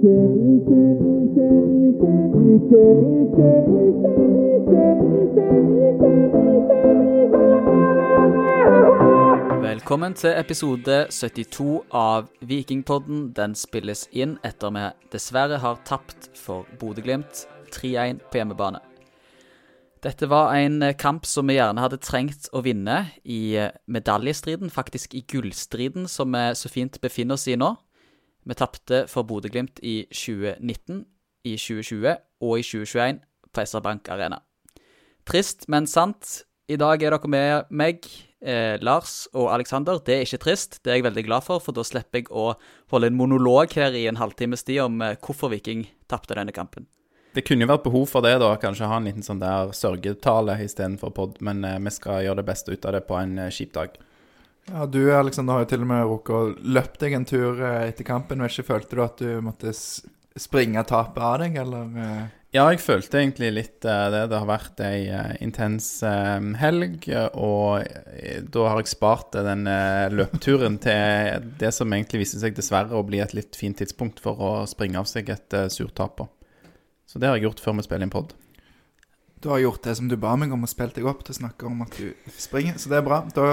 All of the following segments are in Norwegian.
Velkommen til episode 72 av Vikingpodden. Den spilles inn etter vi dessverre har tapt for Bodø-Glimt 3-1 på hjemmebane. Dette var en kamp som vi gjerne hadde trengt å vinne i medaljestriden, faktisk i gullstriden som vi så fint befinner oss i nå. Vi tapte for Bodø-Glimt i 2019, i 2020 og i 2021 på SR Bank Arena. Trist, men sant. I dag er dere med meg, eh, Lars og Aleksander. Det er ikke trist, det er jeg veldig glad for, for da slipper jeg å holde en monolog her i en halvtimes tid om eh, hvorfor Viking tapte denne kampen. Det kunne jo vært behov for det, da. Kanskje ha en liten sånn der sørgetale istedenfor pod. Men eh, vi skal gjøre det beste ut av det på en eh, kjip dag. Ja, Du Alexander, har jo til og med rukket å løpe deg en tur eh, etter kampen. Men ikke, Følte du at du måtte springe tapet av deg, eller? eh? Ja, jeg følte egentlig litt eh, det. Det har vært ei intens helg, og da har jeg spart den løpeturen til det som egentlig viste seg dessverre å bli et litt fint tidspunkt for å springe av seg et surt tap på. Så det har jeg gjort før vi spiller inn pod. Du har gjort det som du ba meg om, og spilt deg opp til å snakke om at du springer. Så det er bra. Da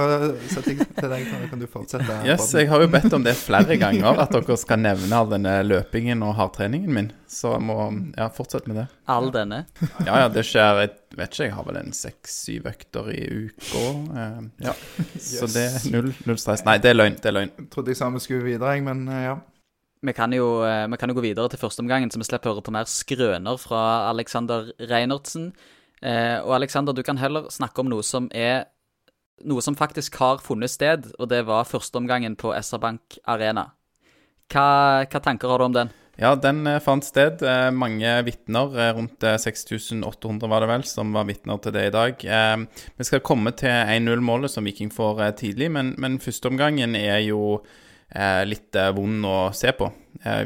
setter jeg til deg, så kan du fortsette. Yes, jeg har jo bedt om det flere ganger, at dere skal nevne all denne løpingen og hardtreningen min. Så jeg må ja, fortsette med det. All denne. Ja, ja, det skjer Jeg vet ikke, jeg har vel en seks-syv økter i uka. eh, ja. Så det er null, null stress. Nei, det er løgn. Det er løgn. Jeg Trodde jeg sa vi skulle videre, jeg, men eh, ja. Vi kan, jo, eh, vi kan jo gå videre til førsteomgangen, så vi slipper høre på mer skrøner fra Alexander Reinertsen. Eh, og Alexander, du kan heller snakke om noe som er Noe som faktisk har funnet sted, og det var førsteomgangen på SR Bank Arena. Hva, hva tanker har du om den? Ja, den eh, fant sted. Eh, mange vitner, eh, rundt eh, 6800 var det vel, som var vitner til det i dag. Vi skal komme til 1-0-målet som Viking får tidlig, men, men førsteomgangen er jo litt vond å se på.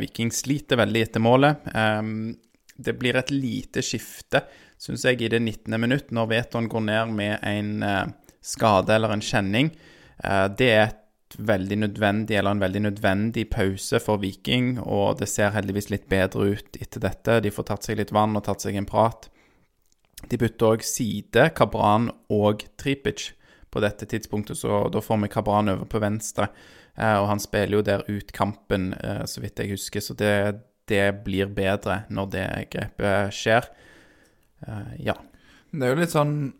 Viking sliter veldig etter målet. Det blir et lite skifte, syns jeg, i det 19. minutt, når Veton går ned med en eh, skade eller en kjenning. Eh, det er et veldig nødvendig, eller en veldig nødvendig pause for Viking, og det ser heldigvis litt bedre ut etter dette. De får tatt seg litt vann og tatt seg en prat. De bytter òg side, Kabran og Tripic på dette tidspunktet, så da får vi Kabran over på venstre. Eh, og han spiller jo der ut kampen, så vidt jeg husker, så det, det blir bedre når det grepet skjer. Eh, ja. Det er jo litt sånn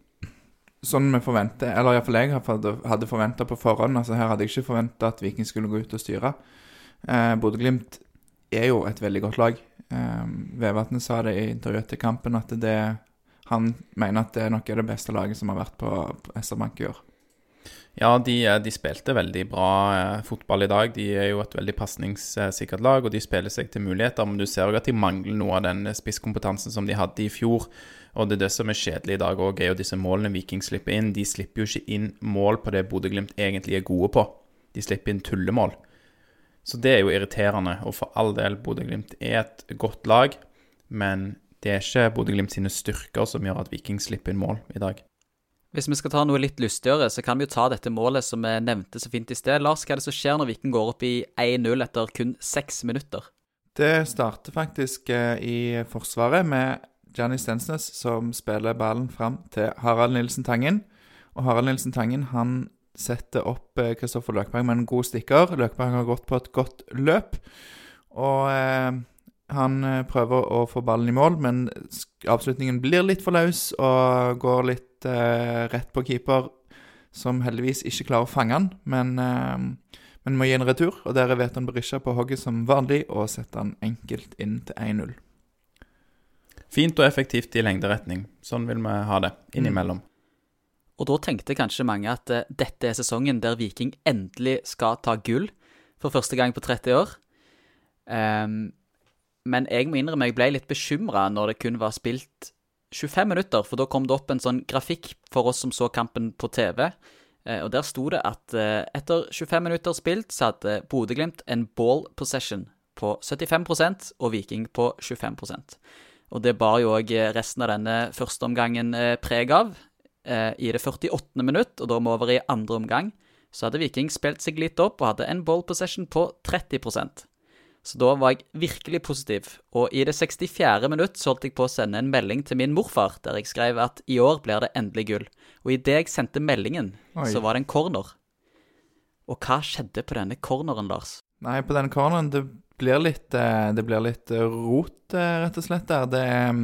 Sånn vi forventer, eller iallfall jeg hadde- forventa på forhånd. altså Her hadde jeg ikke forventa at Viking skulle gå ut og styre. Eh, Bodø-Glimt er jo et veldig godt lag. Eh, Vevatnet sa det i intervjuet til kampen, at det han mener at det nok er det beste laget som har vært på, på SR Bank i år. Ja, de, eh, de spilte veldig bra eh, fotball i dag. De er jo et veldig pasningssikkert lag, og de spiller seg til muligheter. Men du ser jo at de mangler noe av den spisskompetansen som de hadde i fjor. Og det er det som er kjedelig i dag òg, er jo disse målene Viking slipper inn. De slipper jo ikke inn mål på det Bodø-Glimt egentlig er gode på. De slipper inn tullemål. Så det er jo irriterende. Og for all del, Bodø-Glimt er et godt lag, men det er ikke Bodø-Glimt sine styrker som gjør at Viking slipper inn mål i dag. Hvis vi skal ta noe litt lystigere, så kan vi jo ta dette målet som vi nevnte så fint i sted. Lars, hva er det som skjer når Viking går opp i 1-0 etter kun seks minutter? Det starter faktisk eh, i Forsvaret med Gianni Stensnes som spiller ballen fram til Harald Nilsen Tangen. Og Harald Nilsen Tangen han setter opp eh, Kristoffer Løkberg med en god stikker. Løkberg har gått på et godt løp. Og eh, han eh, prøver å få ballen i mål, men avslutningen blir litt for løs og går litt eh, rett på keeper, som heldigvis ikke klarer å fange han. Men, uh, men må gi en retur, og der er Veton Berisha på hogget som vanlig og setter han enkelt inn til 1-0. Fint og effektivt i lengderetning. Sånn vil vi ha det innimellom. Og da tenkte kanskje mange at uh, dette er sesongen der Viking endelig skal ta gull for første gang på 30 år. Um, men jeg må innrømme jeg ble litt bekymra når det kun var spilt 25 minutter, for da kom det opp en sånn grafikk for oss som så kampen på TV. Eh, og der sto det at eh, etter 25 minutter spilt så hadde Bodø-Glimt en ball possession på 75% og Viking på 25% Og det bar jo òg resten av denne førsteomgangen eh, preg av. Eh, I det 48. minutt, og da må over i andre omgang, så hadde Viking spilt seg litt opp og hadde en ball possession på 30 Så da var jeg virkelig positiv, og i det 64. minutt så holdt jeg på å sende en melding til min morfar, der jeg skrev at i år blir det endelig gull. Og idet jeg sendte meldingen, Oi. så var det en corner. Og hva skjedde på denne corneren, Lars? Nei, på denne corneren det blir litt eh, Det blir litt eh, rot, eh, rett og slett, der. Det er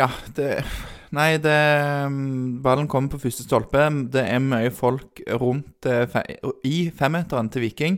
Ja, det Nei, det mm, Ballen kommer på første stolpe. Det er mye folk rundt i femmeteren til Viking.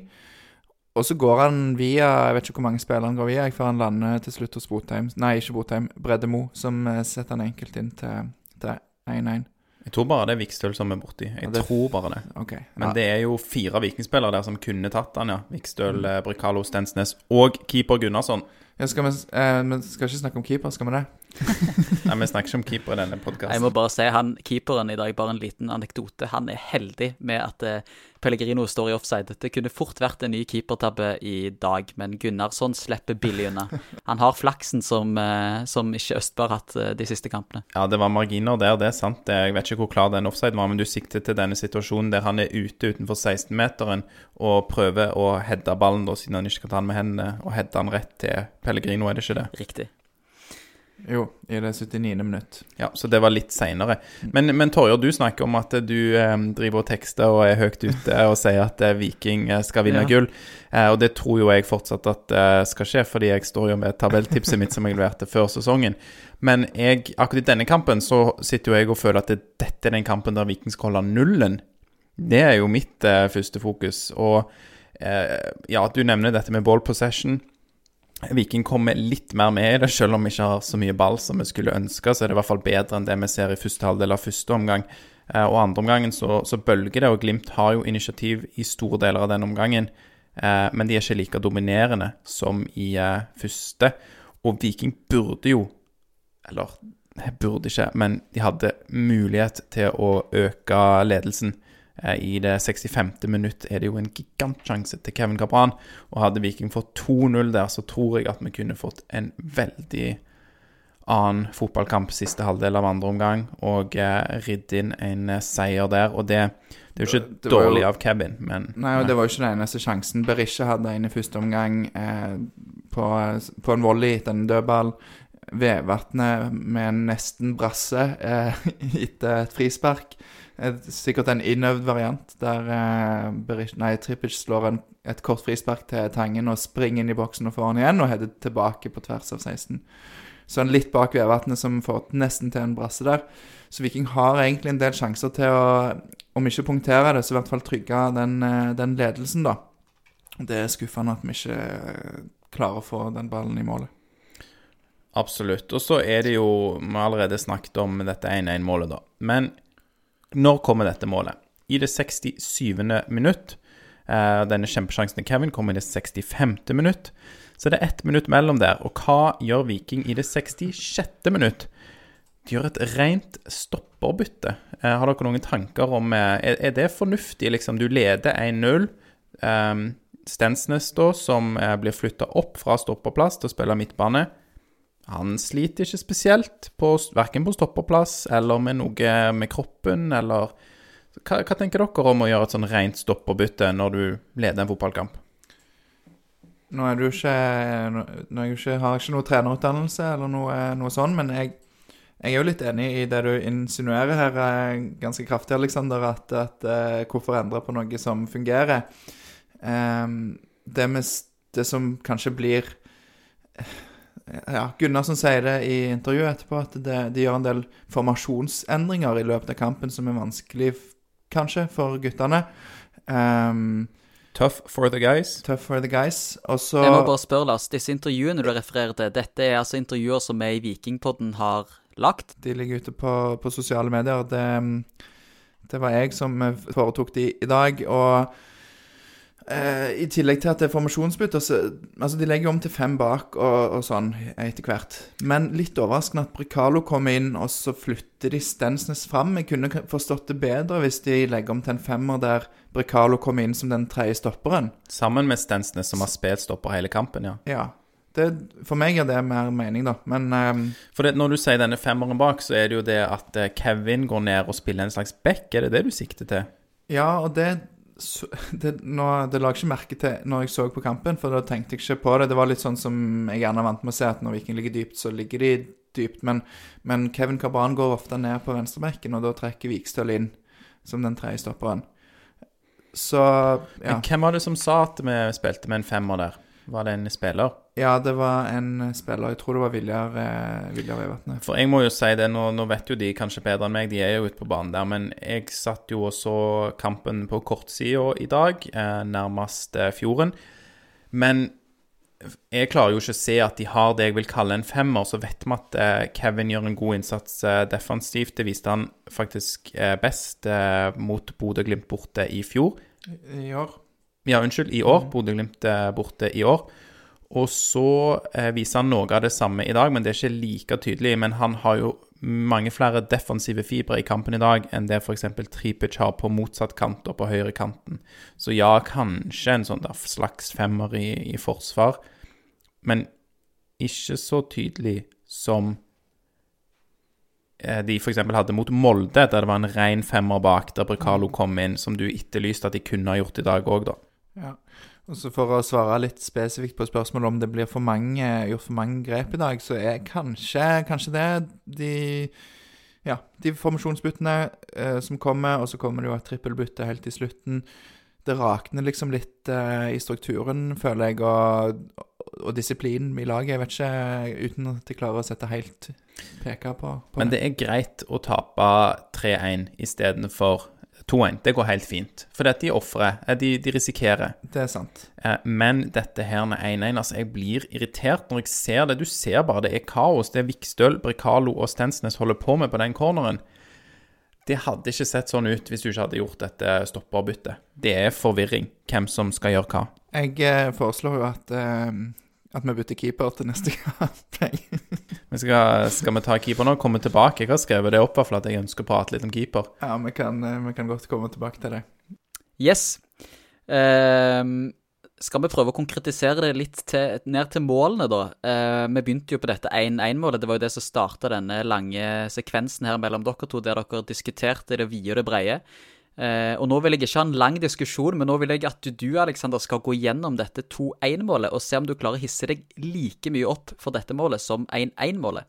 Og så går han via Jeg vet ikke hvor mange spillere han går via før han lander til slutt hos Botheim. Nei, ikke Botheim. Breddemo, som eh, setter han enkelt inn til til 1-1. Jeg tror bare det er Vikstøl som er borti. Jeg Ja, det- tror bare det. OK. Men det er jo fire vikingspillere der som kunne tatt han, ja. Vikstøl, mm. Brykalo, Stensnes og keeper Gunnarsson. Ja, skal vi, eh, vi skal ikke snakke om keeper, skal vi det? Nei, vi snakker ikke om keeper i denne Jeg må bare si han keeperen i dag, bare en liten anekdote. Han er heldig med at eh, Pellegrino står i offside. Det kunne fort vært en ny keepertabbe i dag, men Gunnarsson slipper billig unna. Han har flaksen som, eh, som ikke Østberg har hatt eh, de siste kampene. Ja, det var marginer der, det er sant. Jeg vet ikke hvor klar den offside var, men du sikter til denne situasjonen der han er ute utenfor 16-meteren og prøver å heade ballen, da, siden han ikke kan ta den med hendene, og heade den rett til Pellegrino, er det ikke det? Riktig. Jo, i det 79. minutt. Ja, så det var litt seinere. Men, men Torjer, du snakker om at du eh, driver og tekster og er høyt ute og sier at eh, Viking eh, skal vinne Ja. gull. Eh, og det tror jo jeg fortsatt at eh, skal skje, fordi jeg står jo med tabelltipset mitt som jeg leverte før sesongen. Men jeg, akkurat i denne kampen så sitter jo jeg og føler at det, dette er den kampen der Viking skal holde nullen. Det er jo mitt eh, første fokus. Og eh, ja, du nevner dette med ball possession. Viking kommer litt mer med i det, selv om vi ikke har så mye ball som vi skulle ønske. Så er det i hvert fall bedre enn det vi ser i første halvdel av første omgang. Eh, og andre omgangen så, så bølger det, og Glimt har jo initiativ i store deler av den omgangen. Eh, men de er ikke like dominerende som i eh, første. Og Viking burde jo Eller burde ikke, men de hadde mulighet til å øke ledelsen. Eh, I det 65. minutt er det jo en gigantsjanse til Kevin Cabran. Og hadde Viking fått 2-0 der, så tror jeg at vi kunne fått en veldig annen fotballkamp siste halvdel av andre omgang, og eh, ridd inn en eh, seier der. Og det, det er jo ikke Det dårlig jo- av Kevin, men Nei, og det var jo ikke den eneste sjansen. Berisha hadde en i første omgang eh, på, på en volley etter en dødball. Vevatnet med en nesten brasse eh, etter et frispark. Sikkert en innøvd variant der eh, Trippic slår en, et kort frispark til Tangen og springer inn i boksen og får han igjen, og header tilbake på tvers av 16. Så han litt bak Vevatnet som får nesten til en brasse der. Så Viking har egentlig en del sjanser til å, om ikke punktere det, så i hvert fall trygge den, eh, den ledelsen, da. Det er skuffende at vi ikke eh, klarer å få den ballen i målet. Absolutt. Og så er det jo Vi har allerede snakket om dette 1-1-målet, da. Men når kommer dette målet? I det 67. minutt. Eh, denne kjempesjansen til Kevin kommer i det 65. minutt. Så det er ett minutt mellom der. Og hva gjør Viking i det 66. minutt? De gjør et rent stopperbytte. Eh, har dere noen tanker om eh, er, det fornuftig, liksom? Du leder 1-0. Eh, Stensnes, da, som blir flytta opp fra stopperplass til å spille midtbane. Han sliter ikke spesielt, på, verken på stopperplass eller med noe med kroppen, eller hva, hva tenker dere om å gjøre et sånn rent stopperbytte når du leder en fotballkamp? Nå er du ikke, nå, jeg ikke har jeg ikke noe trenerutdannelse eller noe, noe sånn, men jeg, jeg er jo litt enig i det du insinuerer her eh, ganske kraftig, Aleksander, at, at eh, hvorfor endre på noe som fungerer? Um, det, med, det som kanskje blir ja, Gunnarsson sier det i intervjuet etterpå, at det, de gjør en del formasjonsendringer i løpet av kampen som er vanskelig, kanskje, for guttene. Um, Tough for the guys. tough for the guys. Også... Jeg må bare spørre, Lars. Disse intervjuene du refererer til, dette er altså intervjuer som vi i Vikingpodden har lagt? De ligger ute på, på sosiale medier. Det, det var jeg som eh, foretok de i dag. Og eh, i tillegg til at det er formasjonsbytter, så Altså, de legger jo om til fem bak og, og sånn etter hvert. Men litt overraskende at Bricalo kommer inn, og så flytter de Stensnes fram. Jeg kunne forstått det bedre hvis de legger om til en femmer der Bricalo kommer inn som den tredje stopperen. Sammen med Stensnes, som har spilt stopper hele kampen, ja. Ja. Det, for meg gir det mer mening, da. Men um... For det, når du sier denne femmeren bak, så er det jo det at eh, Kevin går ned og spiller en slags back. Er det det du sikter til? Ja, og det så, det, nå, det la jeg ikke merke til når jeg så på kampen, for da tenkte jeg ikke på det. Det var litt sånn som jeg gjerne er vant med å se, at når Viking ligger dypt, så ligger de dypt. Men, men Kevin Cabran går ofte ned på venstrebekken, og da trekker Vikstøl inn som den tredje stopperen. Så ja. Men hvem var det som sa at vi spilte med en femmer der? Var det en spiller? ja, det var en spiller Jeg tror det var Viljar, eh, Viljar Vevatnet. For jeg må jo si det, nå, nå vet jo de kanskje bedre enn meg, de er jo ute på banen der, men jeg satt jo og så kampen på kortsida i dag, eh, nærmest eh, fjorden. Men jeg klarer jo ikke å se at de har det jeg vil kalle en femmer. Så vet vi at eh, Kevin gjør en god innsats eh, defensivt. Det viste han faktisk eh, best eh, mot Bodø-Glimt borte i fjor. I år. Ja, unnskyld, i år. Bodø-Glimt eh, borte i år. Og så eh, viser han noe av det samme i dag, men det er ikke like tydelig. Men han har jo mange flere defensive fibre i kampen i dag enn det f.eks. Tripic har på motsatt kant og på høyrekanten. Så ja, kanskje en sånn slags femmer i, i forsvar, men ikke så tydelig som eh, de f.eks. hadde mot Molde, der det var en ren femmer bak, der Brekalo kom inn, som du etterlyste at de kunne ha gjort i dag òg, da. Ja. Og så For å svare litt spesifikt på spørsmålet om det blir for mange, gjort for mange grep i dag, så er kanskje, kanskje det de ja, de formasjonsbyttene eh, som kommer, og så kommer det jo et trippelbytte helt i slutten. Det rakner liksom litt eh, i strukturen, føler jeg, og, og disiplinen i laget. Jeg vet ikke, uten at jeg klarer å sette helt peka på, på Men det er greit å tape 3-1 istedenfor 2-1. Det går helt fint. For de ofrer, eh, de, de risikerer. Det er sant. Eh, Men dette her med 1-1 Altså, jeg blir irritert når jeg ser det. Du ser bare det er kaos. Det Vikstøl, Brekalo og Stensnes holder på med på den corneren. Det hadde ikke sett sånn ut hvis du ikke hadde gjort dette stopperbyttet. Det er forvirring hvem som skal gjøre hva. Jeg eh, foreslår jo at, uh, at vi bytter keeper til neste kamp. Men skal, skal vi ta keeper nå? Komme tilbake? Jeg har skrevet det opp, for at jeg ønsker å prate litt om keeper. ja, vi kan, eh, vi kan godt komme tilbake til det. Yes. Ehm, skal vi prøve å konkretisere det litt til, ned til målene, da? Eh, vi begynte jo på dette 1-1-målet. Det var jo det som starta denne lange sekvensen her mellom dere to, der dere diskuterte det vide og det breie. Eh, og nå vil jeg ikke ha en lang diskusjon, men nå vil jeg at du, Alexander, skal gå gjennom dette 2-1-målet og se om du klarer å hisse deg like mye opp for dette målet som 1-1-målet.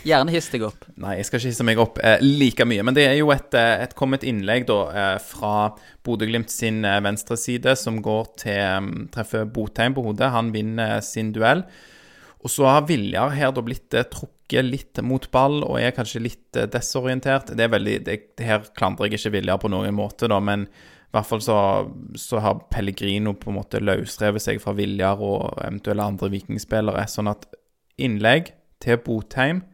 Gjerne hiss deg opp. Nei, jeg skal ikke hisse meg opp eh, like mye. Men det er jo et, eh, et kommet innlegg da eh, fra Bodø-Glimt sin venstreside venstre side, som går til um, Treffer Botheim på hodet. Han vinner sin duell. Og så har Viljar her da blitt eh, trukket litt mot ball og er kanskje litt eh, desorientert. Det er veldig, det, her klandrer jeg ikke Viljar på noen måte, da, men i hvert fall så, så har Pellegrino på en måte løsrevet seg fra Viljar og eventuelle andre vikingspillere. Sånn at innlegg til Botheim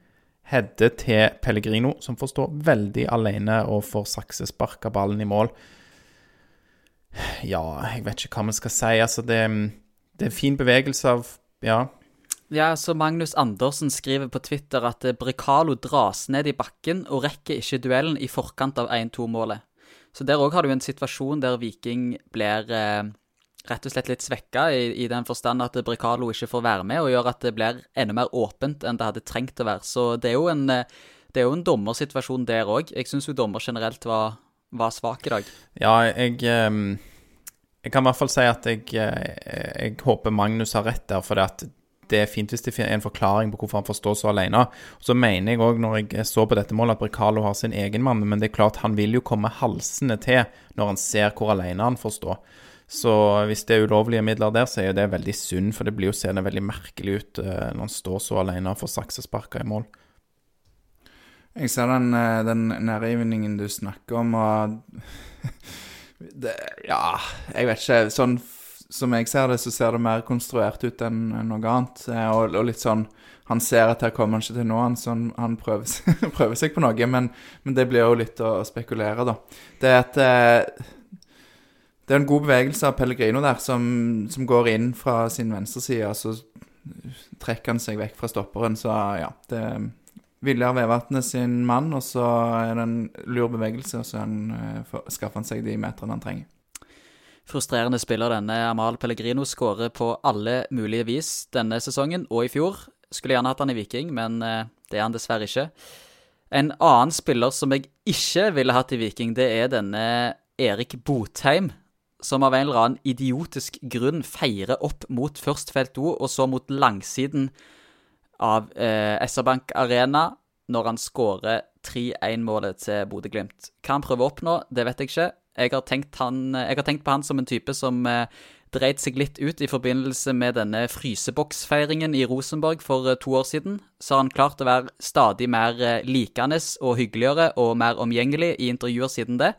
Hedde til Pellegrino, som får stå veldig alene og får saksesparka ballen i mål. Ja, jeg vet ikke hva vi skal si. Altså, det, det er fin bevegelse av Ja. Ja, så Magnus Andersen skriver på Twitter at eh, Brekalo dras ned i bakken og rekker ikke duellen i forkant av 1-2-målet. Så der òg har du en situasjon der Viking blir eh, rett og slett litt svekka, i, i den forstand at Brekalo ikke får være med, og gjør at det blir enda mer åpent enn det hadde trengt å være. Så det er jo en, eh, det er jo en dommersituasjon der òg. Jeg syns jo dommer generelt var, var svak i dag. Ja, jeg um Jeg kan i hvert fall si at jeg, jeg håper Magnus har rett der, for det at det er fint hvis det er en forklaring på hvorfor han får stå så alene. Så mener jeg òg, når jeg så på dette målet, at Brekalo har sin egen mann, men det er klart han vil jo komme halsende til når han ser hvor alene han får stå. Så hvis det er ulovlige midler der, så er jo det veldig synd, for det blir jo seende veldig merkelig ut eh, når han står så alene og får saksesparka i mål. Jeg ser den, eh, den nærgivningen du snakker om, og det, Ja, jeg vet ikke. Sånn som jeg ser det, så ser det mer konstruert ut enn noe annet. Eh, Og, og litt sånn Han ser at her kommer han ikke til nå, han, sånn, han prøver, prøver seg på noe, men, men det blir jo litt å, spekulere, da. Det er et eh, Det er en god bevegelse av Pellegrino der, som, som går inn fra sin venstreside, så trekker han seg vekk fra stopperen, så ja. det Viljar Vevatnet sin mann, og så er det en lur bevegelse, og så eh, skaffer han seg de meterne han trenger. Frustrerende spiller denne Amal Pellegrino skårer på alle mulige vis denne sesongen og i fjor. Skulle gjerne hatt han i Viking, men eh, det er han dessverre ikke. En annen spiller som jeg ikke ville hatt i Viking, det er denne Erik Botheim, som av en eller annen idiotisk grunn feirer opp mot først felt O, og så mot langsiden av eh, SR-Bank Arena når han skårer 3-1-målet til Bodø-Glimt. Hva han prøver å oppnå, det vet jeg ikke. Jeg har han, jeg har tenkt på han som en type som eh, dreit seg litt ut i forbindelse med denne fryseboksfeiringen i Rosenborg for eh, to år siden. Så har han klart å være stadig mer eh, likende og hyggeligere og mer omgjengelig i intervjuer siden det.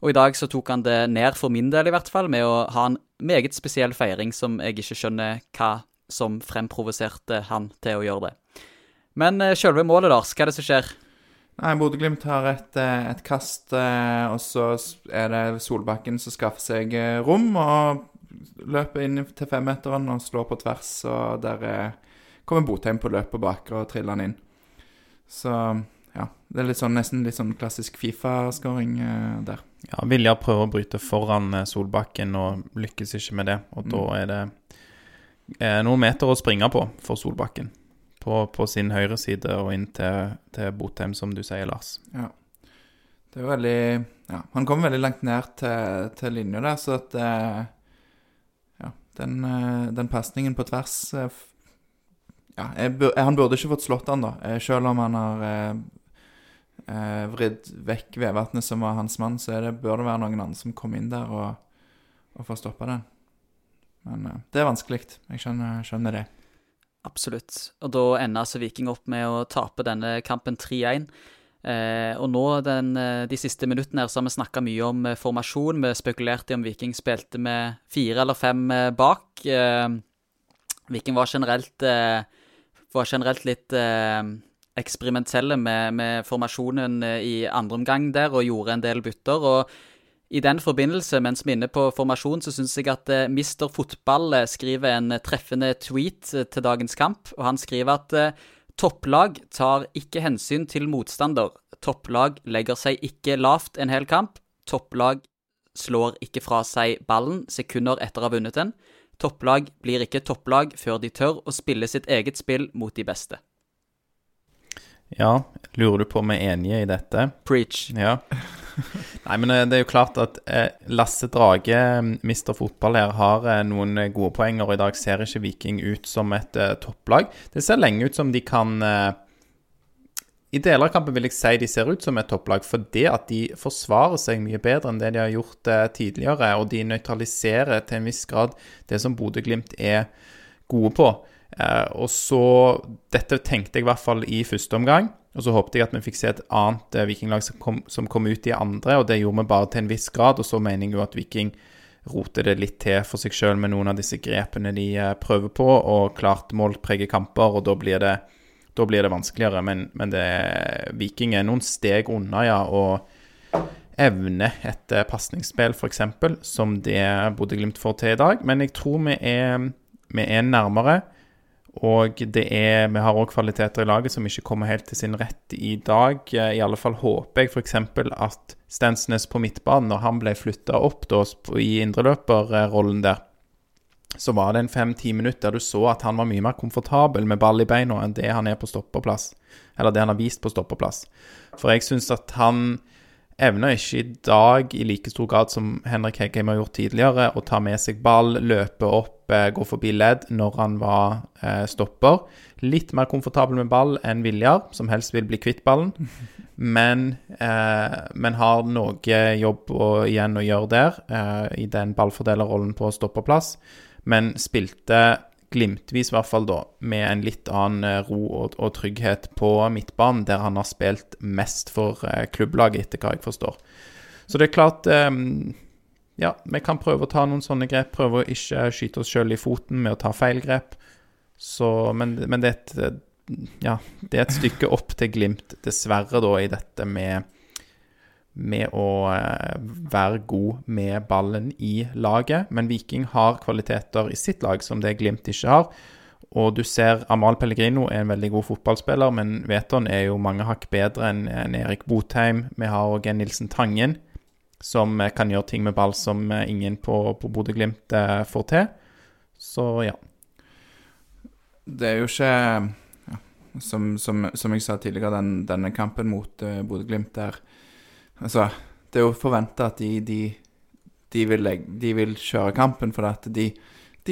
Og i dag så tok han det ned, for min del i hvert fall, med å ha en meget spesiell feiring som jeg ikke skjønner hva som fremprovoserte han til å gjøre det. Men sjølve målet, Lars, hva er det som skjer? Nei, Bodø-Glimt har et, et kast, og så er det Solbakken som skaffer seg rom og løper inn til femmeteren og slår på tvers, og der kommer Botheim på løpet bak og triller han inn. Så ja, det er litt sånn, nesten litt sånn klassisk Fifa-skåring der. Ja, Vilja prøver å bryte foran Solbakken og lykkes ikke med det. Og mm. da er det eh, noen meter å springe på for Solbakken. På, på sin høyre side og inn til, til Botheim, som du sier, Lars. Ja. Det er veldig Ja, han kommer veldig langt ned til, til linja der, så at eh, Ja, den, eh, den pasningen på tvers eh, Ja, jeg, han burde ikke fått slått han, da. Selv om han har eh, vridd vekk Vevatnet, som var hans mann, så det, bør det være noen andre som kommer inn der og, og får stoppa den. Men det er vanskelig. Jeg skjønner, skjønner, det. Absolutt. Og da ender altså Viking opp med å tape denne kampen 3-1. Eh, og nå den, eh, de siste minuttene her så har vi snakka mye om eh, formasjon. Vi spekulerte i om Viking spilte med fire eller fem eh, bak. Viking var generelt, var generelt litt eksperimentelle med, med, formasjonen eh, i andre omgang der, og gjorde en del bytter. og i den forbindelse, mens vi er inne på formasjon, så syns jeg at uh, Mister Fotball uh, skriver en uh, treffende tweet til dagens kamp. Og han skriver at topplag tar ikke hensyn til motstander. Topplag legger seg ikke lavt en hel kamp. Topplag slår ikke fra seg ballen sekunder etter å ha vunnet den. Topplag blir ikke topplag før de tør å spille sitt eget spill mot de beste. Ja, lurer du på om vi er enige i dette? Preach. Ja. Nei, men eh, det er jo klart at eh, Lasse Drage, mm, mister fotball her, har eh, noen gode poenger. Og i dag ser ikke Viking ut som et topplag. Det ser lenge ut som de kan I deler av kampen vil jeg si de ser ut som et topplag fordi at de forsvarer seg mye bedre enn det de har gjort tidligere. Og de nøytraliserer til en viss grad det som Bodø-Glimt er gode på. Eh, og så Dette tenkte jeg i hvert fall i første omgang. Og så håpet jeg at vi fikk se et annet eh, vikinglag som kom, som kom, ut i andre, og det gjorde vi bare til en viss grad. Og så mener jeg jo at Viking roter det litt til for seg sjøl med noen av disse grepene de eh, prøver på, og klart målpreger kamper, og da blir det, da blir det vanskeligere. Men, men det, Viking er noen steg unna, ja. og evne et pasningsspill, f.eks., som det Bodø-Glimt får til i dag. Men jeg tror vi er, vi er nærmere. Og det er, vi har òg kvaliteter i laget som ikke kommer helt til sin rett i dag. I alle fall håper jeg f.eks. at Stensnes på midtbanen, når han ble flytta opp da, i indreløperrollen der, så var det en fem-ti minutter der du så at han var mye mer komfortabel med ball i beina enn det han er på stoppeplass. Eller det han har vist på stoppeplass. For jeg syns at han evner ikke i dag i like stor grad som Henrik Heggheim har gjort tidligere, å ta med seg ball, løpe opp, eh, gå forbi ledd når han var eh, stopper. Litt mer komfortabel med ball enn Viljar, som helst vil bli kvitt ballen. Men, eh, men har noe jobb å, igjen å gjøre der, eh, i den ballfordelerrollen på stopperplass. Men spilte glimtvis i hvert fall da, med en litt annen eh, ro og, og, trygghet på midtbanen, der han har spilt mest for eh, klubblaget, etter hva jeg forstår. Så det er klart eh, Ja, vi kan prøve å ta noen sånne grep, prøve å ikke skyte oss sjøl i foten med å ta feil grep. Så, men, men det, er et, ja, det er et stykke opp til Glimt, dessverre, da, i dette med med å eh, være god med ballen i laget. Men Viking har kvaliteter i sitt lag som det Glimt ikke har. Og du ser Amahl Pellegrino er en veldig god fotballspiller, men Veton er jo mange hakk bedre enn en Erik Botheim. Vi har òg en Nilsen Tangen, som eh, kan gjøre ting med ball som eh, ingen på, på Bodø-Glimt får til. Så ja. Det er jo ikke som, som, som jeg sa tidligere, den, denne kampen mot uh, Bodø-Glimt der Altså, det er jo forventa at de, de, de, vil, legge- de vil kjøre kampen, for at de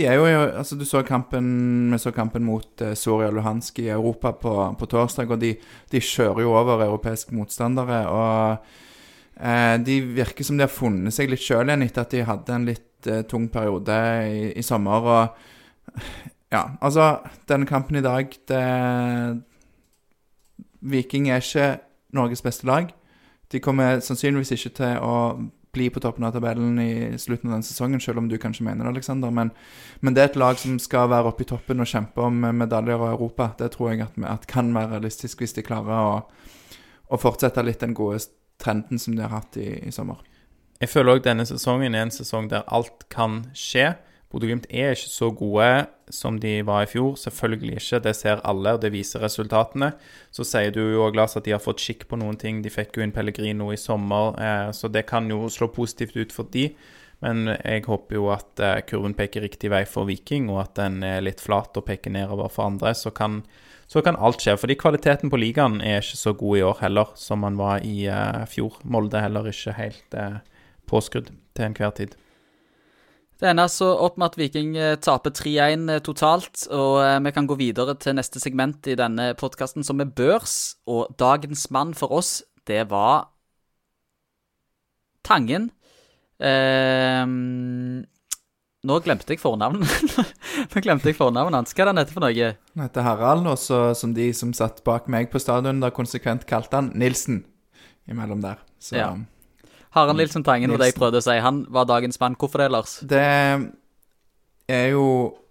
er jo Altså, du så kampen Vi så kampen mot uh, Soria Luhansk i Europa på, på torsdag, og de kjører jo over europeiske motstandere. Og eh, de virker som de har funnet seg litt sjøl igjen etter at de hadde en litt eh, tung periode i, i sommer. Og ja, altså Denne kampen i dag det, Viking er ikke Norges beste lag. De kommer sannsynligvis ikke til å bli på toppen av tabellen i slutten av den sesongen, selv om du kanskje mener det, Alexander. Men, men det er et lag som skal være oppe i toppen og kjempe om medaljer og Europa. Det tror jeg at, at kan være realistisk hvis de klarer å, å fortsette litt den gode trenden som de har hatt i, i sommer. Jeg føler òg denne sesongen er en sesong der alt kan skje. Bodø-Glimt er ikke så gode som de var i fjor. Selvfølgelig ikke, det ser alle, og det viser resultatene. Så sier du jo Lars, at de har fått skikk på noen ting. De fikk jo inn Pellegrino i sommer, eh, så det kan jo slå positivt ut for de. Men jeg håper jo at eh, kurven peker riktig vei for Viking, og at den er litt flat og peker nedover for andre. Så kan, så kan alt skje. Fordi kvaliteten på ligaen er ikke så god i år heller, som man var i eh, fjor. Molde heller ikke helt påskrudd til enhver tid. Det ender altså opp med at Viking eh, taper 3-1 eh, totalt, og eh, vi kan gå videre til neste segment i denne podkasten, som er børs. Og dagens mann for oss, det var Tangen. Eh, nå glemte jeg fornavnet. nå glemte jeg fornavnet hans. Hva er det han heter for noe? Han heter Harald, og som de som satt bak meg på stadion, da konsekvent kalte han Nilsen imellom der. Så Ja. Harald Nilsen Tangen var det jeg prøvde å si. Han var dagens mann. Hvorfor det, Lars? Det er jo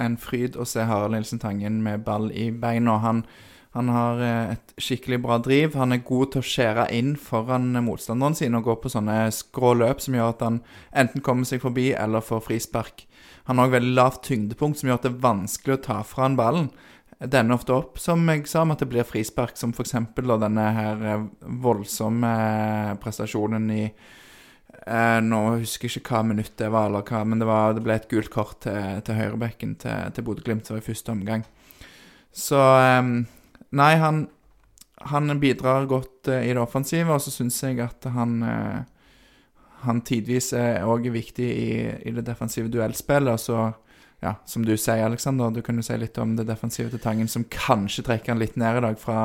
en fryd å se Harald Nilsen Tangen med ball i beina. Han, han har eh, et skikkelig bra driv. Han er god til å skjære inn foran motstanderen sin og gå på sånne skrå løp som gjør at han enten kommer seg forbi eller får frispark. Han har òg veldig lavt tyngdepunkt, som gjør at det er vanskelig å ta fra han ballen. Det ender ofte opp, som jeg sa, med at det blir frispark, som f.eks. denne her eh, voldsomme eh, prestasjonen i Eh, nå husker jeg ikke hva minutt det var, hva, men det, var, det ble et gult kort til, til høyrebekken til, til Bodø-Glimt i første omgang. Så eh, Nei, han, han bidrar godt eh, i det offensive, og så syns jeg at han eh, Han tidvis er òg viktig i, i det defensive duellspillet. Så, ja, som du sier, Aleksander, du kan jo si litt om det defensive til Tangen, som kanskje trekker han litt ned i dag fra,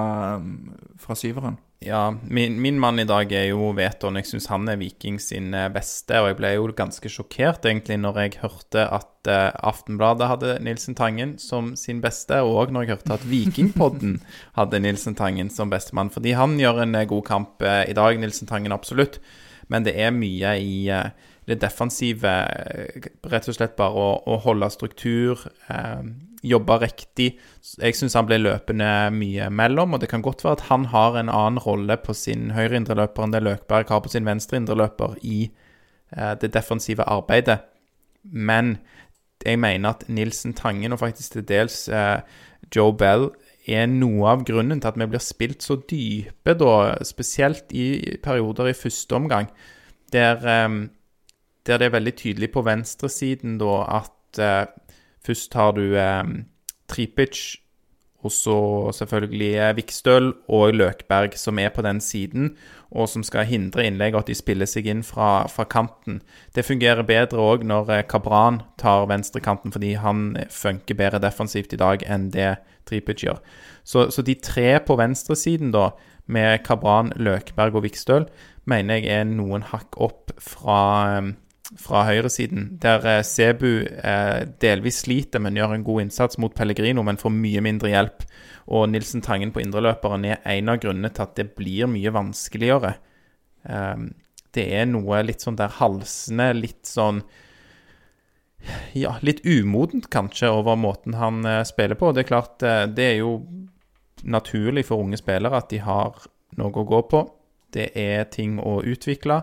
fra syveren. Ja, min, min mann i dag er jo Veton. Jeg syns han er Viking sin eh, beste. Og jeg ble jo ganske sjokkert egentlig når jeg hørte at uh, Aftenbladet hadde Nilsen Tangen som sin beste, og når jeg hørte at Vikingpodden hadde Nilsen Tangen som bestemann. Fordi han gjør en eh, god kamp uh, i dag, Nilsen Tangen absolutt. Men det er mye i eh, det defensive. Rett og slett bare å, å holde struktur. Eh, jobbe riktig. Jeg syns han ble løpende mye mellom, og det kan godt være at han har en annen rolle på sin høyre indreløper enn det Løkberg har på sin venstre indreløper i eh, det defensive arbeidet. Men jeg mener at Nilsen Tangen, og faktisk til dels eh, Joe Bell, er noe av grunnen til at vi blir spilt så dype, da, spesielt i perioder i første omgang, der, eh, der det er veldig tydelig på venstresiden da at eh, først har du eh, Tripic, og så selvfølgelig eh, Vikstøl og Løkberg som er på den siden, og som skal hindre innlegg, og at de spiller seg inn fra, fra kanten. Det fungerer bedre òg når eh, Kabran tar venstrekanten, fordi han funker bedre defensivt i dag enn det Tripic gjør. Så, så de tre på venstresiden, da, med Kabran, Løkberg og Vikstøl, mener jeg er noen hakk opp fra, eh, fra høyresiden, der eh, Sebu eh, delvis sliter, men gjør en god innsats mot Pellegrino, men får mye mindre hjelp. Og Nilsen Tangen på indreløperen er en av grunnene til at det blir mye vanskeligere. Eh, det er noe litt sånn der halsende, litt sånn Ja, litt umodent kanskje over måten han eh, spiller på. Det er klart, eh, det er jo naturlig for unge spillere at de har noe å gå på. Det er ting å utvikle.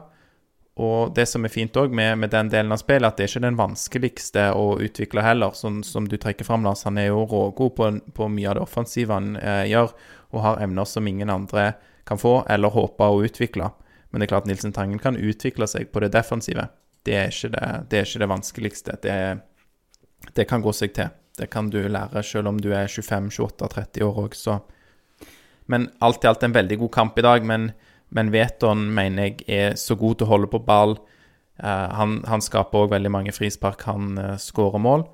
Og det som er fint òg med, med, den delen av spillet, at det er ikke den vanskeligste å utvikle heller, sånn som du trekker fram, Lars. Han er jo rågod på, på mye av det offensive han eh, gjør, og har emner som ingen andre kan få eller håpe å utvikle. Men det er klart Nilsen Tangen kan utvikle seg på det defensive. Det er ikke det, det, er ikke det vanskeligste. Det, det, kan gå seg til. Det kan du lære selv om du er 25-28-30 år òg, så Men alt i alt en veldig god kamp i dag. Men, men Veton mener jeg er så god til å holde på ball. Eh, han, han, skaper òg veldig mange frispark. Han uh, skårer mål,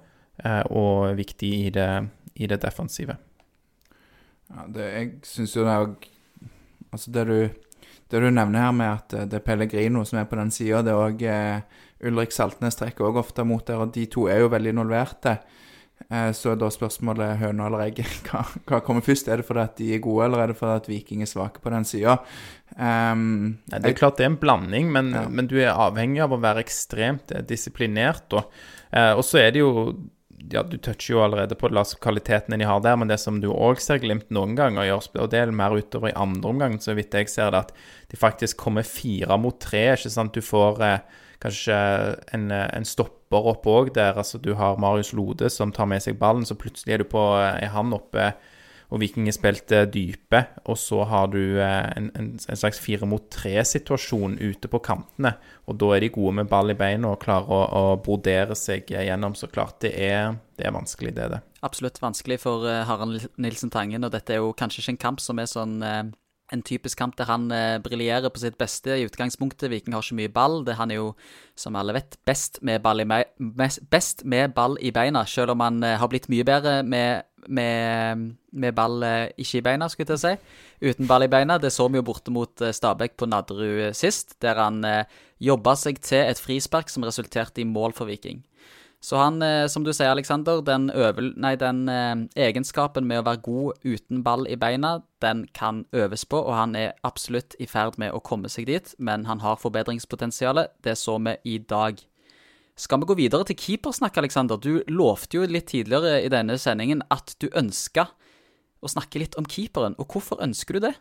uh, og er viktig i det, i det defensive. Ja, det, jeg syns jo det er Altså, det du, det du nevner her med at det er Pellegrino som er på den sida, det er òg Ulrik Saltnes trekker òg ofte mot der, og de to er jo veldig involverte. Eh, så er da spørsmålet høna eller egget. Hva, hva, kommer først? Er det fordi at de er gode, eller er det fordi at Viking er svake på den sida? Um, det er klart det er en blanding, men, ja. men, du er avhengig av å være ekstremt eh, disiplinert. Og, eh, og så er det jo ja, Du toucher jo allerede på kvalitetene de har der, men det som du òg ser glimt noen ganger, gjør, og det er mer utover i andre omgang, så vidt jeg ser det, at de faktisk kommer fire mot tre. ikke sant? Du får eh, kanskje en, en stopper opp òg der. Altså du har Marius Lode som tar med seg ballen, så plutselig er du på er han oppe og Viking spilte dype. Og så har du eh, en, en, en slags fire mot tre-situasjon ute på kantene. Og da er de gode med ball i beina og klarer å, å brodere seg gjennom. Så klart, det er, det er vanskelig, det er det. Absolutt vanskelig for eh, Harald Nilsen Tangen, og dette er jo kanskje ikke en kamp som er sånn eh, en typisk kamp der han eh, briljerer på sitt beste i utgangspunktet. Viking har ikke mye ball. Det, han er jo, som alle vet, best med ball i, best med ball i beina, selv om han eh, har blitt mye bedre med, med, med ball eh, ikke i beina, skulle jeg si. Uten ball i beina. Det så vi jo borte mot eh, Stabæk på Nadderud sist, der han eh, jobba seg til et frispark som resulterte i mål for Viking. Så han, eh, som du sier, Aleksander, den, den eh, egenskapen med å være god uten ball i beina, den kan øves på, og han er absolutt i ferd med å komme seg dit, men han har forbedringspotensialet. Det så vi i dag. Skal vi gå videre til keepersnakk, Aleksander? Du lovte jo litt tidligere i denne sendingen at du ønska å snakke litt om keeperen, og hvorfor ønsker du det?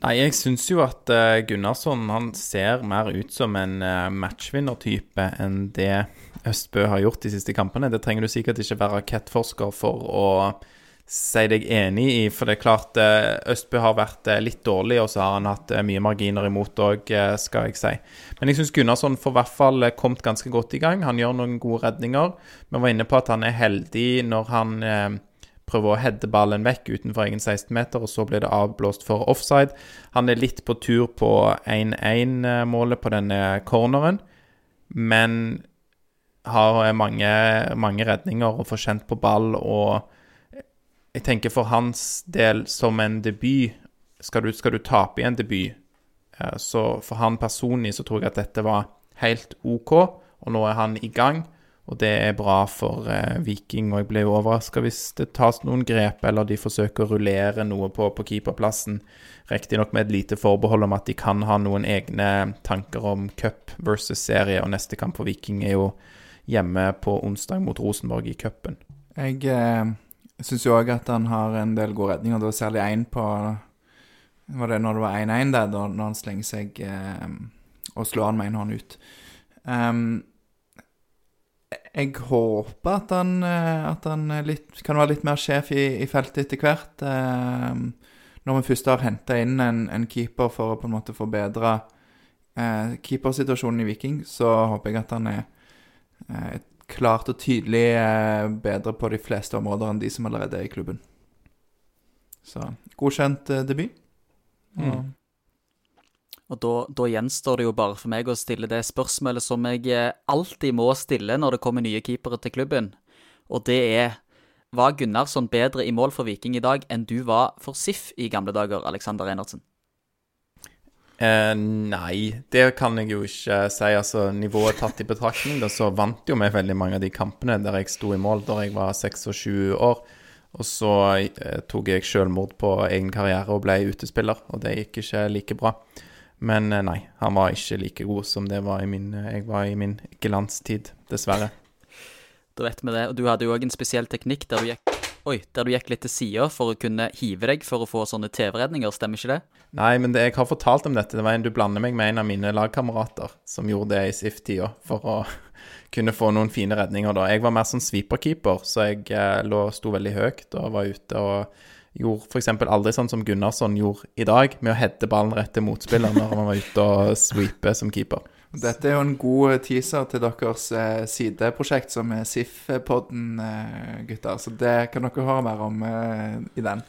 Nei, jeg syns jo at uh, Gunnarsson han ser mer ut som en matchvinnertype enn det Østbø har gjort de siste kampene. Det trenger du sikkert ikke være rakettforsker for å si deg enig i. For det er klart uh, Østbø har vært litt dårlig, og så har han hatt mye marginer imot òg, skal jeg si. Men jeg syns Gunnarsson får i hvert fall kommet ganske godt i gang. Han gjør noen gode redninger. Vi var inne på at han er heldig når han prøver å heade ballen vekk utenfor egen 16-meter, og så blir det avblåst for offside. Han er litt på tur på 1-1-målet på denne corneren, men har mange, mange redninger og får kjent på ball. Og jeg tenker for hans del, som en debut Skal du, skal du tape i en debut, eh, så for han personlig så tror jeg at dette var helt OK, og nå er han i gang. Og det er bra for eh, Viking, og jeg ble overraska hvis det tas noen grep, eller de forsøker å rullere noe på, på keeperplassen. Riktignok med et lite forbehold om at de kan ha noen egne tanker om cup versus serie, og neste kamp for Viking er jo hjemme på onsdag mot Rosenborg i cupen. Jeg eh, syns jo òg at han har en del gode redninger, var særlig én på Var det når det var 1-1 der, da, når han slenger seg eh, og slår han med en hånd ut. Um, jeg håper at han, eh, at han litt, kan være litt mer sjef i, i feltet etter hvert. Eh, når vi først har henta inn en, en, keeper for å på en måte forbedre eh, keepersituasjonen i Viking, så håper jeg at han er klart og tydelig eh, bedre på de fleste områder enn de som allerede er i klubben. Så godkjent eh, debut. Mm. Og da, da, gjenstår det jo bare for meg å stille det spørsmålet som jeg eh, alltid må stille når det kommer nye keepere til klubben, og det er Var Gunnarsson bedre i mål for Viking i dag enn du var for SIF i gamle dager, Alexander Reinertsen? Eh, nei, det kan jeg jo ikke si. Altså, Nivået tatt i betraktning, da, så vant jo vi veldig mange av de kampene der jeg sto i mål da jeg var 26 år. Og så eh, tok jeg selvmord på egen karriere og ble utespiller, og det gikk ikke like bra. Men eh, nei, han var ikke like god som det var min, eh, jeg var i min glanstid, dessverre. Da vet vi det. Og du hadde jo òg en spesiell teknikk der du gikk Oi, der du gikk litt til sida for å kunne hive deg for å få sånne TV-redninger, stemmer ikke det? Nei, men det, jeg har fortalt om dette. Det var en du blander meg med en av mine lagkamerater som gjorde det i SIF-tida for å kunne få noen fine redninger da. Jeg var mer som sweeperkeeper, så jeg eh, lå, sto veldig høyt og var ute og gjorde f.eks. aldri sånn som Gunnarsson gjorde i dag, med å heade ballen rett til motspilleren når han var ute og sweepe som keeper. Dette er jo en god teaser til deres eh, sideprosjekt som er SIF-podden, eh, gutter. Så det kan dere høre mer om eh, i den.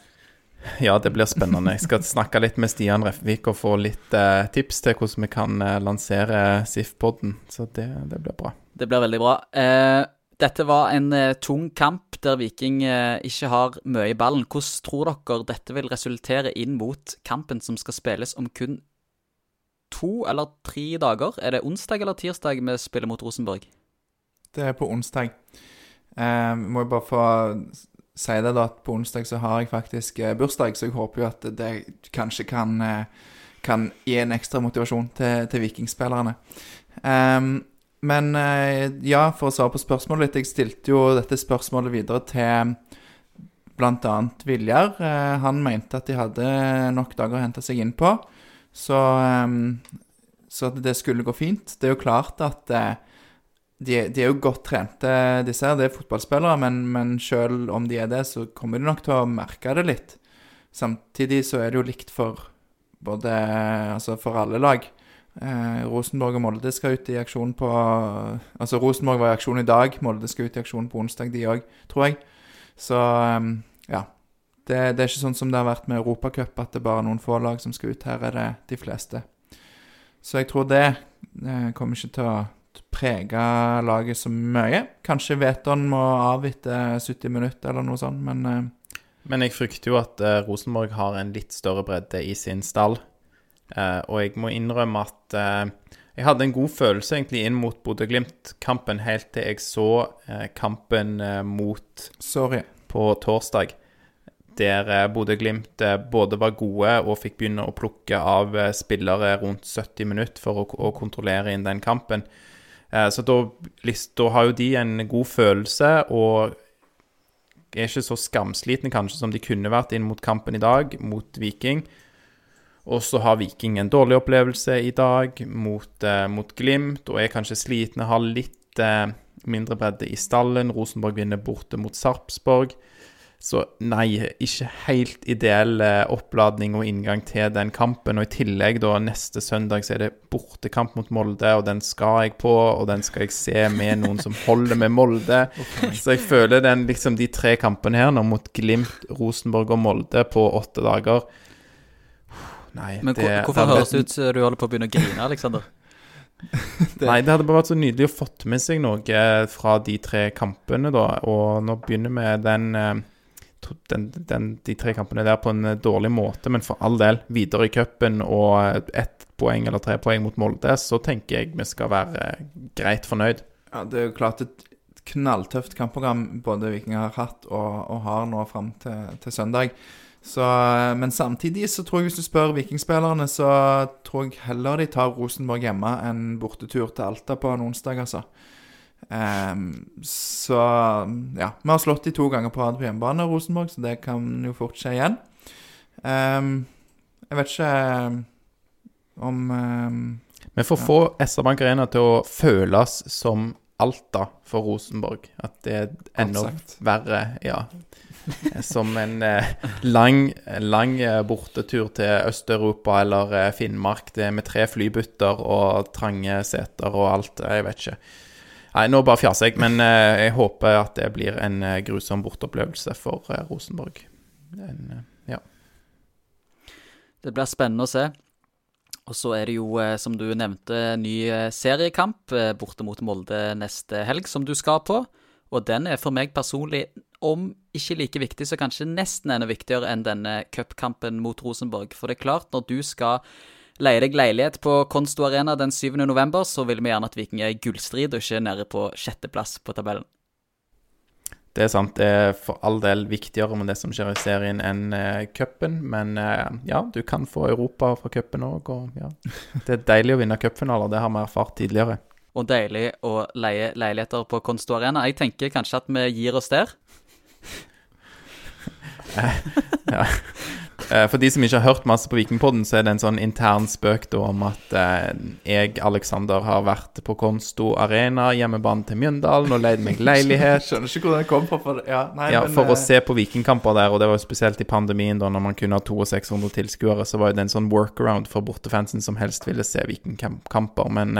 Ja, det blir spennende. Jeg skal snakke litt med Stian Refvik og få litt eh, tips til hvordan vi kan eh, lansere SIF-podden. Så det, det, blir bra. Det blir veldig bra. Eh, dette var en eh, tung kamp der Viking eh, ikke har mye i ballen. Hvordan tror dere dette vil resultere inn mot kampen som skal spilles om kun to eller tre dager? Er det onsdag eller tirsdag vi spiller mot Rosenborg? Det er på onsdag. Eh, må jeg bare få si det, da, at på onsdag så har jeg faktisk eh, bursdag, så jeg håper jo at det kanskje kan, eh, kan gi en ekstra motivasjon til, til vikingspillerne. Eh, men eh, ja, for å svare på spørsmålet litt Jeg stilte jo dette spørsmålet videre til bl.a. Viljar. Han mente at de hadde nok dager å hente seg inn på, så, um, så det skulle gå fint. Det er jo klart at eh, de, de, er jo godt trente, disse her. Det er fotballspillere, men, men selv om de er det, så kommer de nok til å merke det litt. Samtidig så er det jo likt for både Altså for alle lag. Eh, Rosenborg og Molde skal ut i aksjon på Altså Rosenborg var i aksjon i dag, Molde skal ut i aksjon på onsdag, de òg, tror jeg. Så um, ja. Det, det, er ikke sånn som det har vært med Europacup, at det er bare noen få lag som skal ut. Her er det de fleste. Så jeg tror det eh, kommer ikke til å prege laget så mye. Kanskje Veton må av etter 70 minutter eller noe sånt, men uh... Men jeg frykter jo at uh, Rosenborg har en litt større bredde i sin stall. Og jeg må innrømme at jeg hadde en god følelse egentlig inn mot Bodø-Glimt-kampen helt til jeg så kampen mot Sorry. på torsdag. Der Bodø-Glimt både var gode og fikk begynne å plukke av spillere rundt 70 minutter for å, å kontrollere inn den kampen. Eh, så da, da, har jo de en god følelse og er ikke så skamslitne kanskje som de kunne vært inn mot kampen i dag, mot Viking. Og så har Viking en dårlig opplevelse i dag mot, eh, mot Glimt og er kanskje slitne, har litt eh, mindre bredde i stallen. Rosenborg vinner borte mot Sarpsborg. Så nei, ikke helt ideell eh, oppladning og inngang til den kampen. Og i tillegg, da, neste søndag så er det bortekamp mot Molde, og den skal jeg på, og den skal jeg se med noen som holder med Molde. Okay. Så jeg føler den, liksom de tre kampene her nå mot Glimt, Rosenborg og Molde på åtte dager Nei, Men det, hvorfor det, høres det ut som du holder på å begynne å grine, Aleksander? Nei, det hadde bare vært så nydelig å fått med seg noe fra de tre kampene, da. Og nå begynner vi den eh, den, den, de tre kampene der på en eh, dårlig måte, men for all del, videre i cupen og ett poeng eller tre poeng mot Molde, så tenker jeg vi skal være eh, greit fornøyd. Ja, Det er jo klart et knalltøft kampprogram både Vikinger har hatt og, og har nå fram til, til, søndag. Så, eh, men samtidig så tror jeg hvis du spør vikingspillerne, så tror jeg heller de tar Rosenborg hjemme enn bortetur til Alta på en onsdag, altså. Um, så ja. Vi har slått de to ganger på rad på hjemmebane, Rosenborg, så det kan jo fort skje igjen. Um, jeg vet ikke om um, Vi får ja. få SR Bank Arena til å føles som Alta for Rosenborg. At det er enda verre, ja. Som en eh, lang, lang eh, bortetur til Øst-Europa eller eh, Finnmark. Det er med tre flybytter og trange seter og alt. Jeg vet ikke. Nei, nå bare fjaser jeg, men eh, jeg håper at det blir en eh, grusom bortopplevelse for eh, Rosenborg. En, ja. Det blir spennende å se. Og så er det jo, som du nevnte, ny seriekamp borte mot Molde neste helg, som du skal på. Og den er for meg personlig, om ikke like viktig, så kanskje nesten enda viktigere enn denne cupkampen mot Rosenborg. For det er klart, når du skal leier deg leilighet på Konsto Arena den 7. november, så vil vi gjerne at Viking er i gullstrid og ikke nede på sjetteplass på tabellen. Det er sant. Det er for all del viktigere med det som skjer i serien enn uh, cupen. Men uh, ja, du kan få Europa fra cupen òg, og ja. Det er deilig å vinne cupfinaler. Det har vi erfart tidligere. Og deilig å leie leiligheter på Konsto Arena. Jeg tenker kanskje at vi gir oss der. ja. Eh, for de som ikke har hørt masse på Vikingpodden, så er det en sånn intern spøk da om at eh, jeg, Alexander, har vært på Konsto Arena, hjemmebane til Mjøndalen, og leid meg leilighet. Skjønner ikke hvor den kom fra. For, ja, nei, ja, men, for å eh, se på vikingkamper der, og det var jo spesielt i pandemien, da når man kunne ha 200-600 tilskuere, så var det en sånn workaround for bortefansen som helst ville se vikingkamper. Men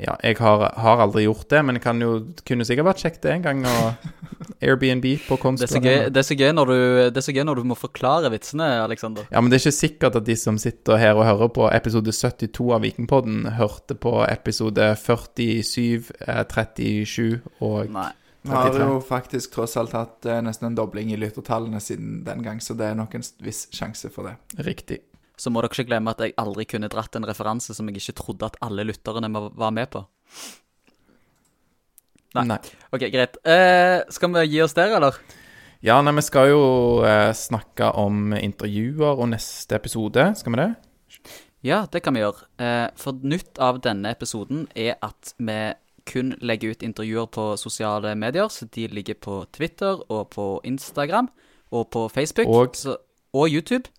ja, jeg har, har, aldri gjort det, men det kan jo, kunne sikkert vært kjekt det en gang. Og Airbnb på Det er, Konst så gøy, det, er så gøy når du, det er så gøy når du må forklare vitsene, Aleksander. Ja, men det er ikke sikkert at de som sitter her og hører på episode 72 av Vikingpodden, hørte på episode 47, eh, 37 og Nei. Vi har jo faktisk tross alt hatt eh, nesten en dobling i lyttertallene siden den gang, så det er nok en viss sjanse for det. Riktig. Så må dere ikke glemme at jeg aldri kunne dratt en referanse som jeg ikke trodde at alle lytterne var med på. Nei. Nei. Ok, greit. Eh, skal vi gi oss der, eller? Ja, nei, vi skal jo eh, snakke om intervjuer og neste episode. Skal vi det? Ja, det kan vi gjøre. Eh, for nytt av denne episoden er at vi kun legger ut intervjuer på sosiale medier. Så de ligger på Twitter og på Instagram og på Facebook. Og- så, og YouTube.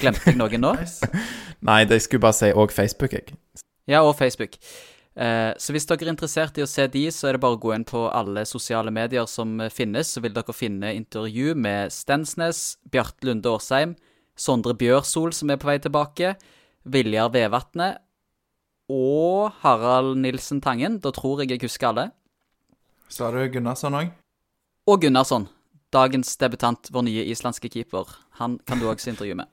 Glemte jeg noen nå? Nei, det skulle bare si òg Facebook, jeg. Ja, og Facebook. Eh, så hvis dere er interessert i å se de, så er det bare å gå inn på alle sosiale medier som finnes, så vil dere finne intervju med Stensnes, Bjarte Lunde Årsheim, Sondre Bjørsol, som er på vei tilbake, Viljar Vevatnet og Harald Nilsen Tangen. Da tror jeg jeg husker alle. Sa du Gunnarsson òg? Og Gunnarsson, dagens debutant, vår nye islandske keeper. Han kan du også intervjue med.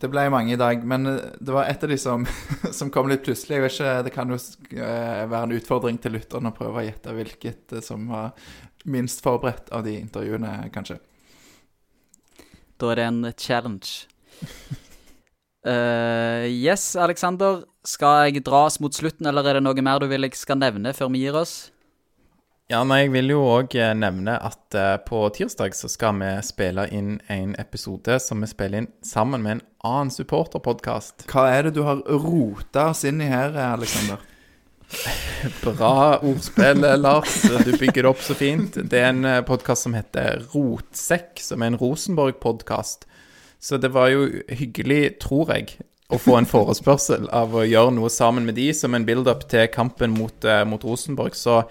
Det ble mange i dag, men eh, det var et av de som, som kom litt plutselig. Jeg vet ikke, Det kan jo eh, være en utfordring til lytteren å prøve å gjette hvilket eh, som var minst forberedt av de intervjuene, kanskje. Da er det en challenge. uh, yes, Alexander. Skal jeg dra oss mot slutten, eller er det noe mer du vil jeg skal nevne før vi gir oss? Ja, nei, jeg vil jo òg nevne at eh, på tirsdag så skal vi spille inn en episode som vi spiller inn sammen med en annen supporterpodkast. Hva er det du har rota oss inn i her, Aleksander? Bra ordspill, Lars. Du bygger det opp så fint. Det er en podkast som heter Rotsekk, som er en Rosenborg-podkast. Så det var jo hyggelig, tror jeg, å få en forespørsel av å gjøre noe sammen med de som en build-up til kampen mot, eh, mot Rosenborg. Så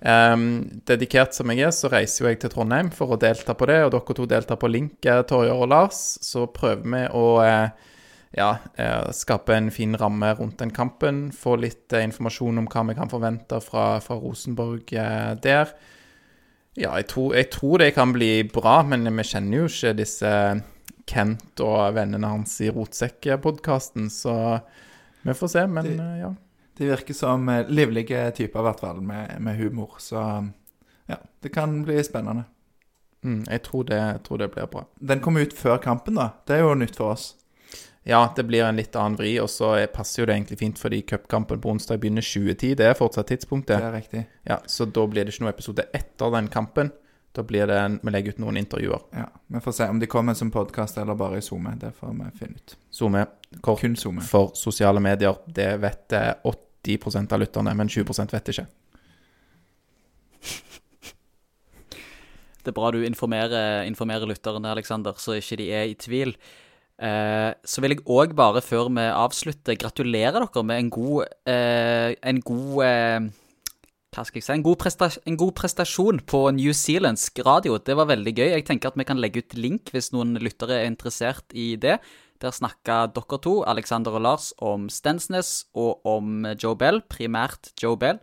ehm, dedikert som jeg er, så reiser jo jeg til Trondheim for å delta på det, og dere to deltar på link, eh, Torjer og Lars. Så prøver vi å eh, ja, eh, skape en fin ramme rundt den kampen. Få litt eh, informasjon om hva vi kan forvente fra, fra Rosenborg eh, der. Ja, jeg tror, jeg tror det kan bli bra, men vi kjenner jo ikke disse Kent og vennene hans i Rotsekk-podkasten, så vi får se. Men eh, ja. De virker som eh, livlige typer, i hvert fall, med, med, humor. Så ja, det kan bli spennende. Mm, jeg, tror det, jeg tror det blir bra. Den kommer ut før kampen, da. Det er jo nytt for oss. Ja, det blir en litt annen vri, og så passer jo det egentlig fint fordi cupkampen på onsdag begynner 20.10. Det er fortsatt tidspunktet. Det er riktig. Ja, Så da blir det ikke noe episode etter den kampen. Da blir det en, Vi legger ut noen intervjuer. Ja, Vi får se om de kommer som podkast eller bare i SoMe. Det får vi finne ut. SoMe. Kort Kun Zoom. for sosiale medier. Det vet eh, 80 90 av lytterne, men 20 vet ikke. Det er bra du informerer, informerer lytterne, Aleksander, så ikke de er i tvil. Eh, så vil jeg òg bare, før vi avslutter, gratulere dere med en god eh, En god eh, Hva skal jeg si en god, en god, prestasjon på New newzealandsk radio. Det var veldig gøy. Jeg tenker at vi kan legge ut link hvis noen lyttere er interessert i det. Der snakka dere to, Alexander og Lars, om Stensnes og om Joe Bell, primært Joe Bell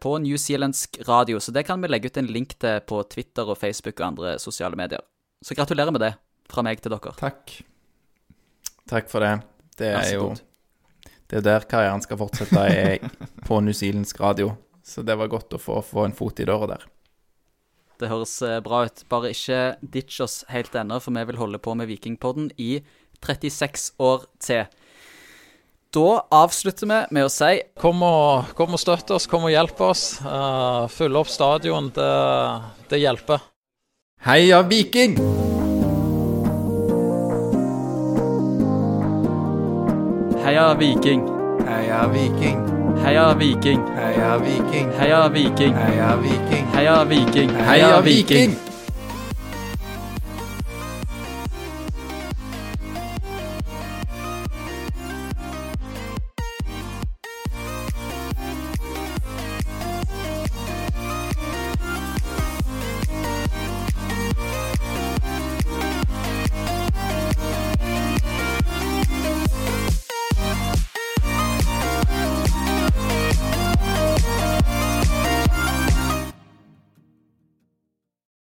på New Zealandsk radio. Så det kan vi legge ut en link til på Twitter og Facebook og andre sosiale medier. Så gratulerer med det fra meg til dere. Takk. Takk for det. Det er jo. Det er der karrieren skal fortsette, er på newzealandsk radio. Så det var godt å få, få en fot i døra der. Det høres eh, bra ut. Bare ikke ditch oss helt ennå, for vi vil holde på med Vikingpodden i 36 år til. Da avslutter vi med å si Kom og, kom og støtt oss, kom og hjelp oss. Uh, fylle opp stadion, det, det hjelper. Heia Viking! heia Viking, Heia Viking. heia Viking, Heia Viking. heia Viking, Heia Viking. heia Viking. Heia Viking!